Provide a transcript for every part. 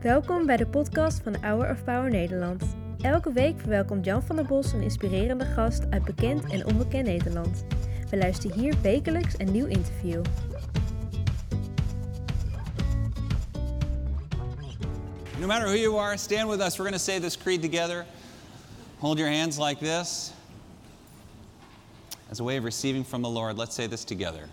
Welkom bij de podcast van Hour of Power Nederland. Elke week verwelkomt Jan van der Bos een inspirerende gast uit bekend en onbekend Nederland. We luisteren hier wekelijks een nieuw interview. No matter who you are, stand with us. We're going to say this creed together. Hold your hands like this. As a way of receiving from the Lord, let's say this together.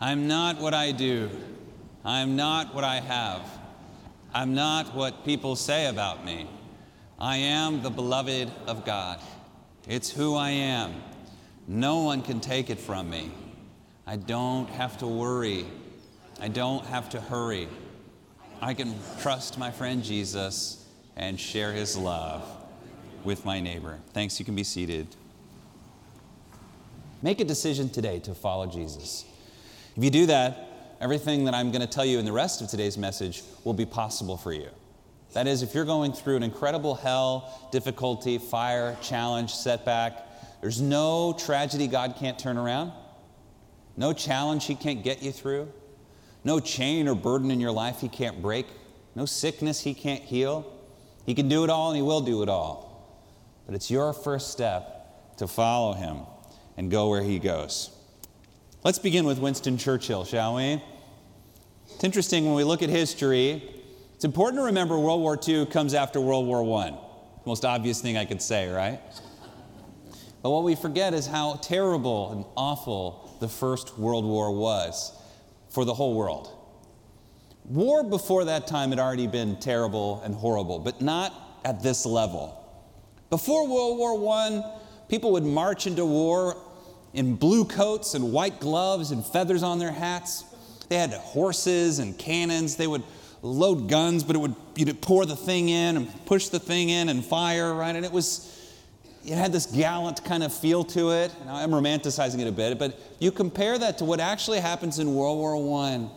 I'm not what I do. I'm not what I have. I'm not what people say about me. I am the beloved of God. It's who I am. No one can take it from me. I don't have to worry. I don't have to hurry. I can trust my friend Jesus and share his love with my neighbor. Thanks, you can be seated. Make a decision today to follow Jesus. If you do that, everything that I'm going to tell you in the rest of today's message will be possible for you. That is, if you're going through an incredible hell, difficulty, fire, challenge, setback, there's no tragedy God can't turn around, no challenge He can't get you through, no chain or burden in your life He can't break, no sickness He can't heal. He can do it all and He will do it all. But it's your first step to follow Him and go where He goes. Let's begin with Winston Churchill, shall we? It's interesting when we look at history, it's important to remember World War II comes after World War I. Most obvious thing I could say, right? But what we forget is how terrible and awful the First World War was for the whole world. War before that time had already been terrible and horrible, but not at this level. Before World War I, people would march into war in blue coats and white gloves and feathers on their hats. They had horses and cannons. They would load guns, but it would you'd pour the thing in and push the thing in and fire, right? And it was it had this gallant kind of feel to it. Now, I'm romanticizing it a bit, but you compare that to what actually happens in World War I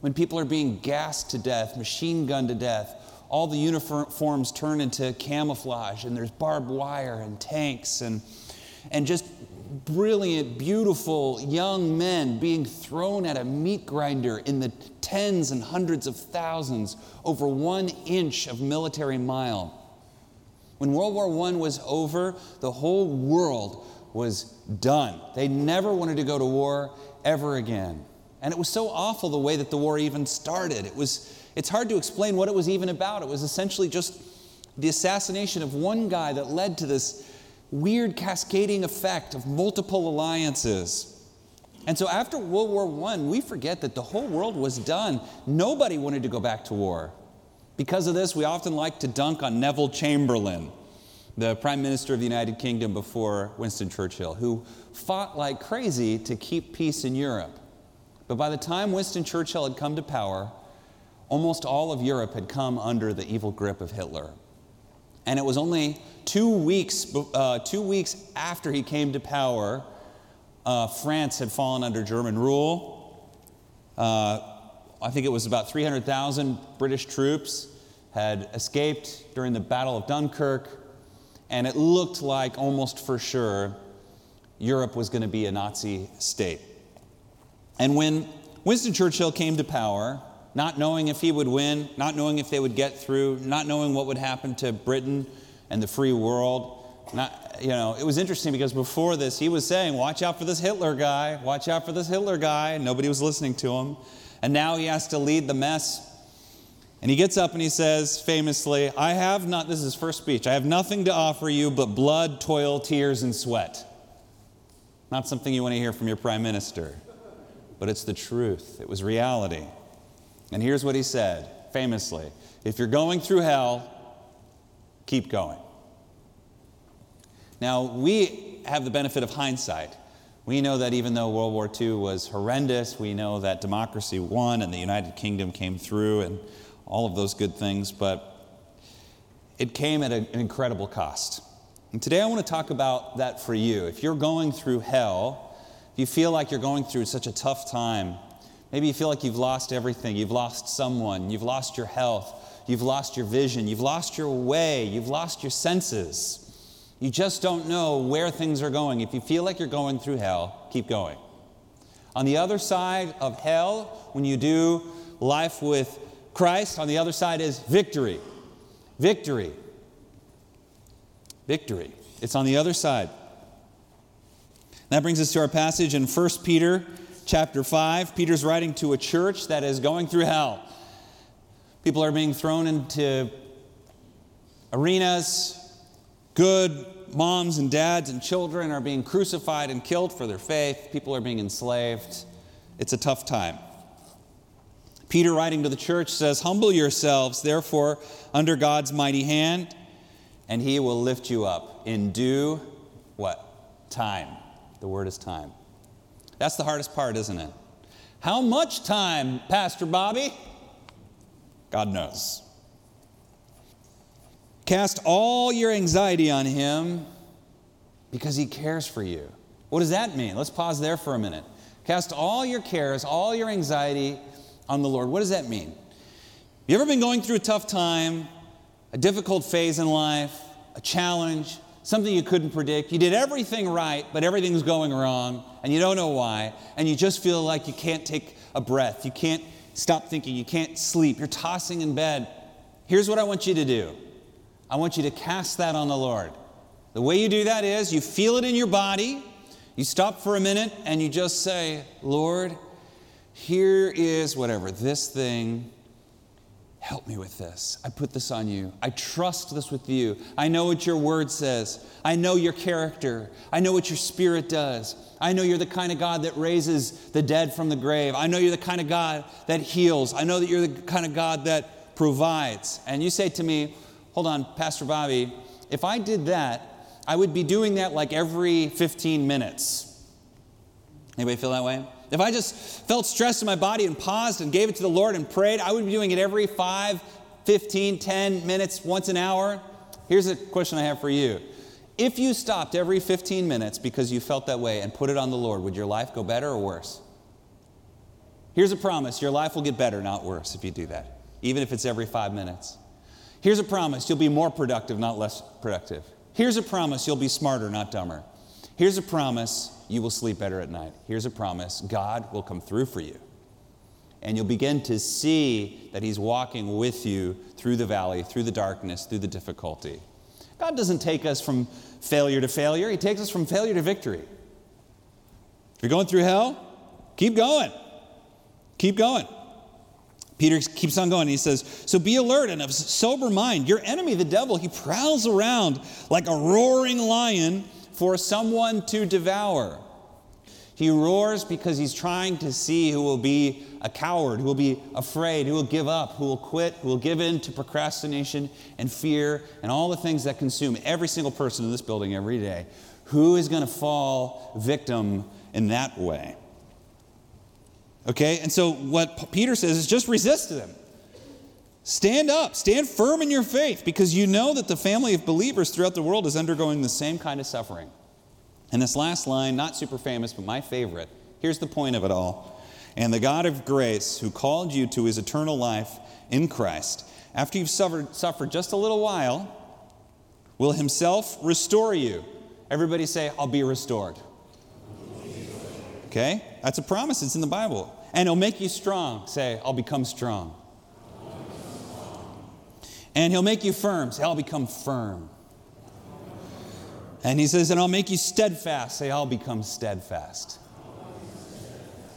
when people are being gassed to death, machine gunned to death. All the uniforms turn into camouflage, and there's barbed wire and tanks and, and just brilliant, beautiful young men being thrown at a meat grinder in the tens and hundreds of thousands over one inch of military mile. When World War I was over, the whole world was done. They never wanted to go to war ever again. And it was so awful the way that the war even started. It was, it's hard to explain what it was even about. It was essentially just the assassination of one guy that led to this weird cascading effect of multiple alliances. And so after World War I, we forget that the whole world was done. Nobody wanted to go back to war. Because of this, we often like to dunk on Neville Chamberlain, the Prime Minister of the United Kingdom before Winston Churchill, who fought like crazy to keep peace in Europe. But by the time Winston Churchill had come to power, almost all of Europe had come under the evil grip of Hitler. And it was only two weeks, uh, two weeks after he came to power, uh, France had fallen under German rule. Uh, I think it was about 300,000 British troops had escaped during the Battle of Dunkirk, and it looked like almost for sure Europe was going to be a Nazi state. And when Winston Churchill came to power, not knowing if he would win, not knowing if they would get through, not knowing what would happen to Britain and the free world, not, you know, it was interesting because before this, he was saying, Watch out for this Hitler guy, watch out for this Hitler guy. Nobody was listening to him. And now he has to lead the mess. And he gets up and he says famously, I have not, this is his first speech, I have nothing to offer you but blood, toil, tears, and sweat. Not something you want to hear from your prime minister but it's the truth. It was reality. And here's what he said famously If you're going through hell, keep going. Now, we have the benefit of hindsight. We know that even though World War II was horrendous, we know that democracy won and the United Kingdom came through and all of those good things, but it came at an incredible cost. And today I want to talk about that for you. If you're going through hell, if you feel like you're going through such a tough time, maybe you feel like you've lost everything, you've lost someone, you've lost your health, you've lost your vision, you've lost your way, you've lost your senses. You just don't know where things are going. If you feel like you're going through hell, keep going. On the other side of hell, when you do life with Christ, on the other side is victory. Victory. Victory. It's on the other side. That brings us to our passage in 1 Peter chapter 5. Peter's writing to a church that is going through hell. People are being thrown into arenas. Good moms and dads and children are being crucified and killed for their faith. People are being enslaved. It's a tough time. Peter, writing to the church, says, Humble yourselves, therefore, under God's mighty hand, and he will lift you up in due what? Time. The word is time. That's the hardest part, isn't it? How much time, Pastor Bobby? God knows. Cast all your anxiety on him because he cares for you. What does that mean? Let's pause there for a minute. Cast all your cares, all your anxiety on the Lord. What does that mean? You ever been going through a tough time, a difficult phase in life, a challenge, something you couldn't predict? You did everything right, but everything's going wrong, and you don't know why, and you just feel like you can't take a breath. You can't stop thinking. You can't sleep. You're tossing in bed. Here's what I want you to do I want you to cast that on the Lord. The way you do that is you feel it in your body, you stop for a minute, and you just say, Lord, here is whatever, this thing. Help me with this. I put this on you. I trust this with you. I know what your word says. I know your character. I know what your spirit does. I know you're the kind of God that raises the dead from the grave. I know you're the kind of God that heals. I know that you're the kind of God that provides. And you say to me, Hold on, Pastor Bobby, if I did that, I would be doing that like every 15 minutes. Anybody feel that way? If I just felt stress in my body and paused and gave it to the Lord and prayed, I would be doing it every 5, 15, 10 minutes, once an hour. Here's a question I have for you. If you stopped every 15 minutes because you felt that way and put it on the Lord, would your life go better or worse? Here's a promise your life will get better, not worse, if you do that, even if it's every five minutes. Here's a promise you'll be more productive, not less productive. Here's a promise you'll be smarter, not dumber. Here's a promise you will sleep better at night. Here's a promise God will come through for you. And you'll begin to see that He's walking with you through the valley, through the darkness, through the difficulty. God doesn't take us from failure to failure, He takes us from failure to victory. If you're going through hell, keep going. Keep going. Peter keeps on going. He says, So be alert and of sober mind. Your enemy, the devil, he prowls around like a roaring lion for someone to devour. He roars because he's trying to see who will be a coward, who will be afraid, who will give up, who will quit, who will give in to procrastination and fear and all the things that consume every single person in this building every day. Who is going to fall victim in that way? Okay, and so what Peter says is just resist them. Stand up, stand firm in your faith, because you know that the family of believers throughout the world is undergoing the same kind of suffering. And this last line, not super famous, but my favorite, here's the point of it all. And the God of grace, who called you to his eternal life in Christ, after you've suffered, suffered just a little while, will himself restore you. Everybody say, I'll be restored. Okay? That's a promise, it's in the Bible. And he'll make you strong. Say, I'll become strong. And he'll make you firm. Say, I'll become firm. And he says, and I'll make you steadfast. Say, I'll become steadfast.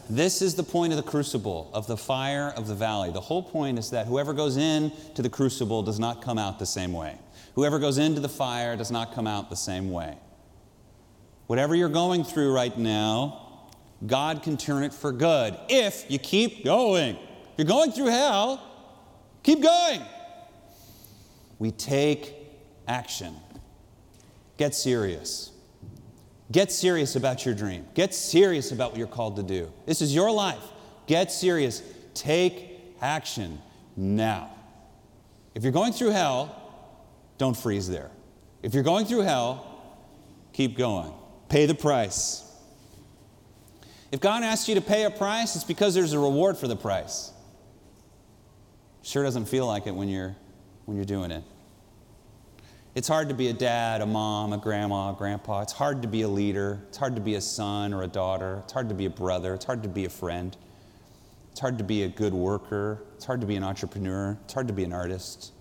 This is the point of the crucible, of the fire of the valley. The whole point is that whoever goes in to the crucible does not come out the same way. Whoever goes into the fire does not come out the same way. Whatever you're going through right now, God can turn it for good if you keep going. If you're going through hell, keep going we take action. Get serious. Get serious about your dream. Get serious about what you're called to do. This is your life. Get serious. Take action now. If you're going through hell, don't freeze there. If you're going through hell, keep going. Pay the price. If God asks you to pay a price, it's because there's a reward for the price. Sure doesn't feel like it when you're when you're doing it. It's hard to be a dad, a mom, a grandma, a grandpa. It's hard to be a leader. It's hard to be a son or a daughter. It's hard to be a brother. It's hard to be a friend. It's hard to be a good worker. It's hard to be an entrepreneur. It's hard to be an artist.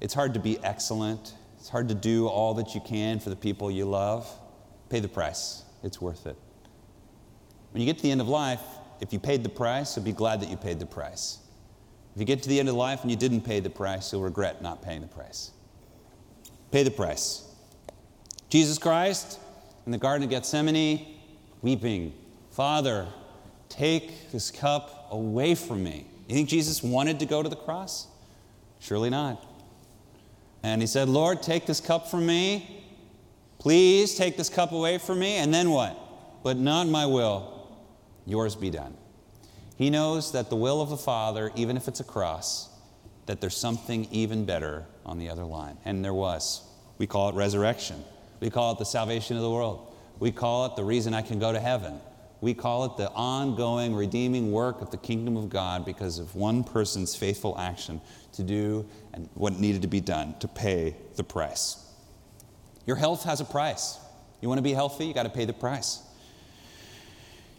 It's hard to be excellent. It's hard to do all that you can for the people you love. Pay the price. It's worth it. When you get to the end of life, if you paid the price, you'll be glad that you paid the price. If you get to the end of life and you didn't pay the price, you'll regret not paying the price. Pay the price. Jesus Christ in the Garden of Gethsemane, weeping, Father, take this cup away from me. You think Jesus wanted to go to the cross? Surely not. And he said, Lord, take this cup from me. Please take this cup away from me. And then what? But not my will, yours be done. He knows that the will of the Father, even if it's a cross, that there's something even better on the other line. And there was. We call it resurrection. We call it the salvation of the world. We call it the reason I can go to heaven. We call it the ongoing redeeming work of the kingdom of God because of one person's faithful action to do and what needed to be done to pay the price. Your health has a price. You want to be healthy, you got to pay the price.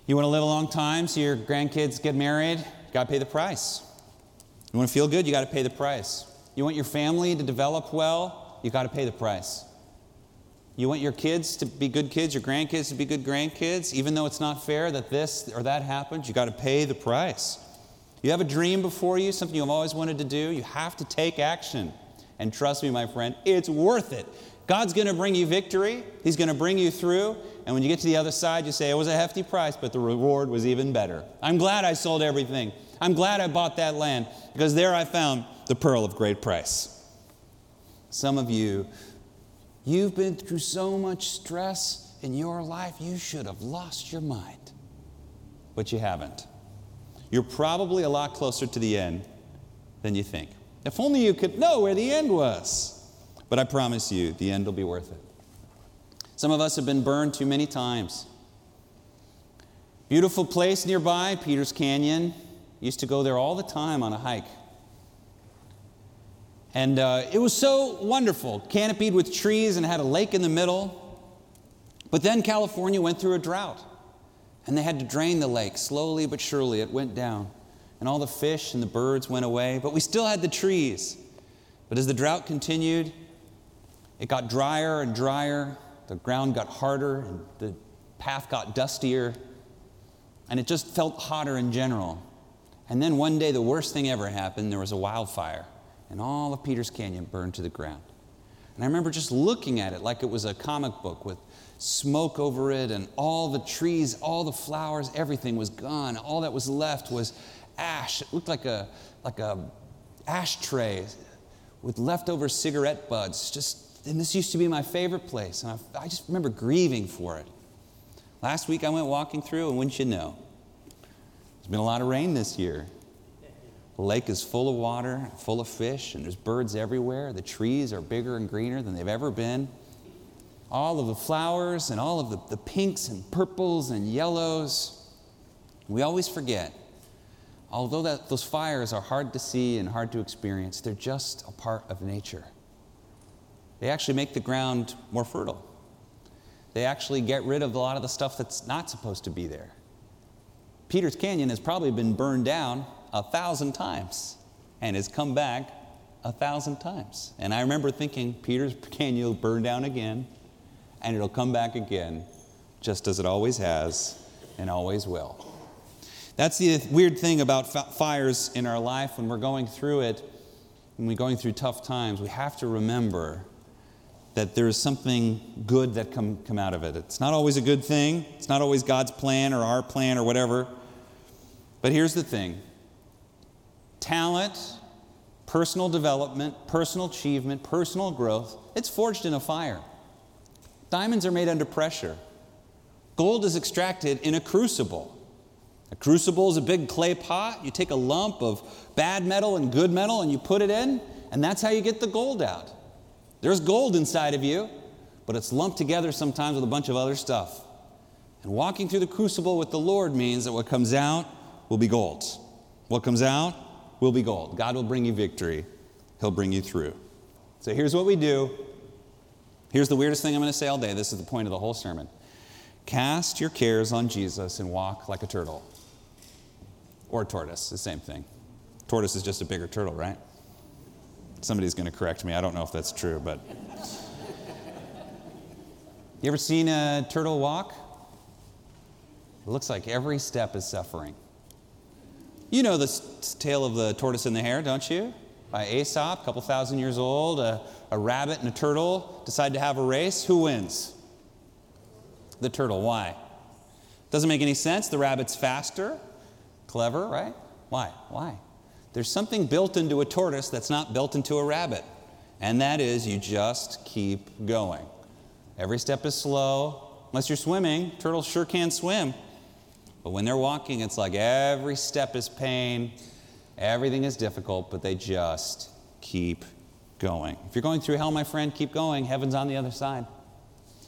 You want to live a long time so your grandkids get married, you got to pay the price. You want to feel good, you got to pay the price. You want your family to develop well, you got to pay the price. You want your kids to be good kids, your grandkids to be good grandkids, even though it's not fair that this or that happens, you got to pay the price. You have a dream before you, something you've always wanted to do, you have to take action. And trust me, my friend, it's worth it. God's going to bring you victory, He's going to bring you through. And when you get to the other side, you say, It was a hefty price, but the reward was even better. I'm glad I sold everything. I'm glad I bought that land because there I found the pearl of great price. Some of you, you've been through so much stress in your life, you should have lost your mind. But you haven't. You're probably a lot closer to the end than you think. If only you could know where the end was. But I promise you, the end will be worth it. Some of us have been burned too many times. Beautiful place nearby, Peters Canyon. Used to go there all the time on a hike. And uh, it was so wonderful, canopied with trees and had a lake in the middle. But then California went through a drought, and they had to drain the lake. Slowly but surely, it went down. And all the fish and the birds went away, but we still had the trees. But as the drought continued, it got drier and drier, the ground got harder, and the path got dustier, and it just felt hotter in general. And then one day, the worst thing ever happened there was a wildfire, and all of Peters Canyon burned to the ground. And I remember just looking at it like it was a comic book with smoke over it, and all the trees, all the flowers, everything was gone. All that was left was ash. It looked like a, like a ashtray with leftover cigarette butts, just and this used to be my favorite place, and I, I just remember grieving for it. Last week I went walking through, and wouldn't you know, there's been a lot of rain this year. The lake is full of water, full of fish, and there's birds everywhere. The trees are bigger and greener than they've ever been. All of the flowers and all of the, the pinks and purples and yellows. We always forget, although that, those fires are hard to see and hard to experience, they're just a part of nature. They actually make the ground more fertile. They actually get rid of a lot of the stuff that's not supposed to be there. Peters Canyon has probably been burned down a thousand times and has come back a thousand times. And I remember thinking, Peters Canyon will burn down again and it'll come back again, just as it always has and always will. That's the weird thing about fires in our life when we're going through it, when we're going through tough times. We have to remember that there is something good that come, come out of it. It's not always a good thing. It's not always God's plan or our plan or whatever. But here's the thing talent, personal development, personal achievement, personal growth, it's forged in a fire. Diamonds are made under pressure. Gold is extracted in a crucible. A crucible is a big clay pot. You take a lump of bad metal and good metal and you put it in, and that's how you get the gold out. There's gold inside of you, but it's lumped together sometimes with a bunch of other stuff. And walking through the crucible with the Lord means that what comes out will be gold. What comes out will be gold. God will bring you victory, He'll bring you through. So here's what we do Here's the weirdest thing I'm going to say all day. This is the point of the whole sermon. Cast your cares on Jesus and walk like a turtle. Or a tortoise, the same thing. Tortoise is just a bigger turtle, right? Somebody's going to correct me. I don't know if that's true, but. you ever seen a turtle walk? It looks like every step is suffering. You know the tale of the tortoise and the hare, don't you? By Aesop, a couple thousand years old, a, a rabbit and a turtle decide to have a race. Who wins? The turtle. Why? Doesn't make any sense. The rabbit's faster, clever, right? Why? Why? There's something built into a tortoise that's not built into a rabbit, and that is you just keep going. Every step is slow. Unless you're swimming, turtles sure can swim. But when they're walking, it's like every step is pain, everything is difficult, but they just keep going. If you're going through hell, my friend, keep going. Heaven's on the other side.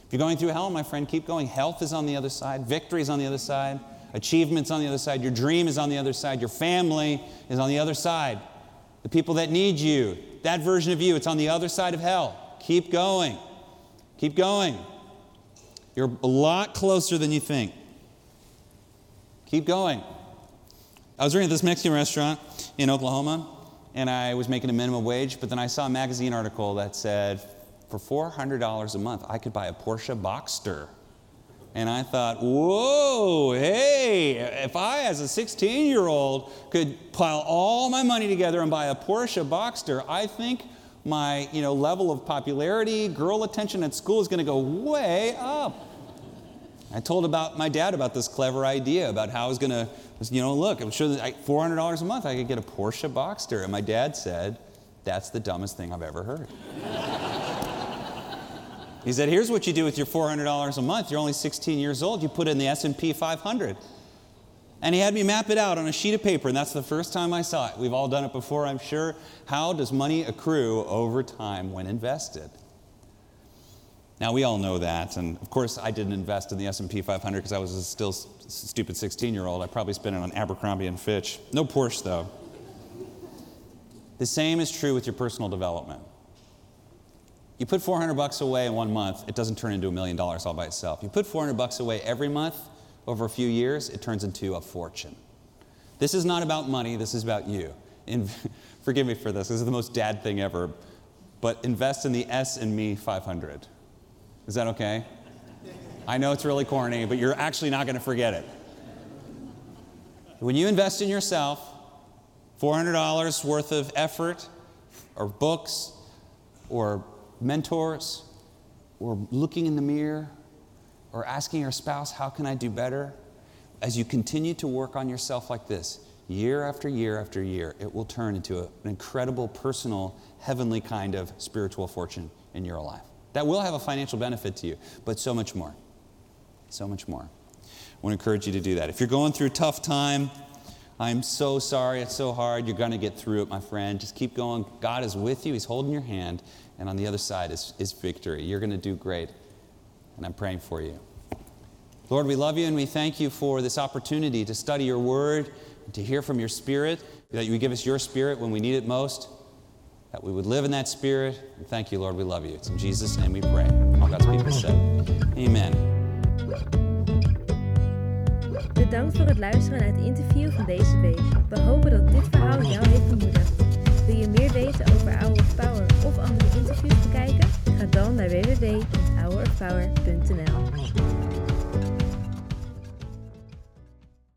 If you're going through hell, my friend, keep going. Health is on the other side, victory is on the other side, achievements on the other side, your dream is on the other side, your family is on the other side. The people that need you, that version of you, it's on the other side of hell. Keep going. Keep going. You're a lot closer than you think. Keep going. I was working at this Mexican restaurant in Oklahoma, and I was making a minimum wage, but then I saw a magazine article that said for $400 a month, I could buy a Porsche Boxster. And I thought, whoa, hey, if I, as a 16 year old, could pile all my money together and buy a Porsche Boxster, I think my you know, level of popularity, girl attention at school is going to go way up. I told about my dad about this clever idea about how I was going to, you know, look, I'm sure that $400 a month I could get a Porsche Boxster. And my dad said, that's the dumbest thing I've ever heard. He said, here's what you do with your $400 a month. You're only 16 years old. You put in the S&P 500. And he had me map it out on a sheet of paper, and that's the first time I saw it. We've all done it before, I'm sure. How does money accrue over time when invested? Now we all know that, and of course I didn't invest in the S&P 500 because I was a still stupid 16-year-old. I probably spent it on Abercrombie and Fitch. No Porsche though. The same is true with your personal development. You put 400 bucks away in one month, it doesn't turn into a million dollars all by itself. You put 400 bucks away every month over a few years, it turns into a fortune. This is not about money, this is about you. In, forgive me for this, this is the most dad thing ever, but invest in the S and Me 500. Is that okay? I know it's really corny, but you're actually not going to forget it. When you invest in yourself, $400 worth of effort, or books, or mentors, or looking in the mirror, or asking your spouse, How can I do better? As you continue to work on yourself like this, year after year after year, it will turn into a, an incredible, personal, heavenly kind of spiritual fortune in your life. That will have a financial benefit to you, but so much more. So much more. I want to encourage you to do that. If you're going through a tough time, I'm so sorry, it's so hard. You're going to get through it, my friend. Just keep going. God is with you, He's holding your hand, and on the other side is, is victory. You're going to do great, and I'm praying for you. Lord, we love you and we thank you for this opportunity to study your word, to hear from your spirit, that you give us your spirit when we need it most that we would live in that spirit. And thank you, Lord. We love you. It's in Jesus' name we pray. All God's people said, Amen. Bedankt voor het luisteren naar het interview van deze week. We hopen dat dit verhaal jou heeft Wil je meer weten over Our of Power of andere interviews bekijken? Ga dan naar www.hourofpower.nl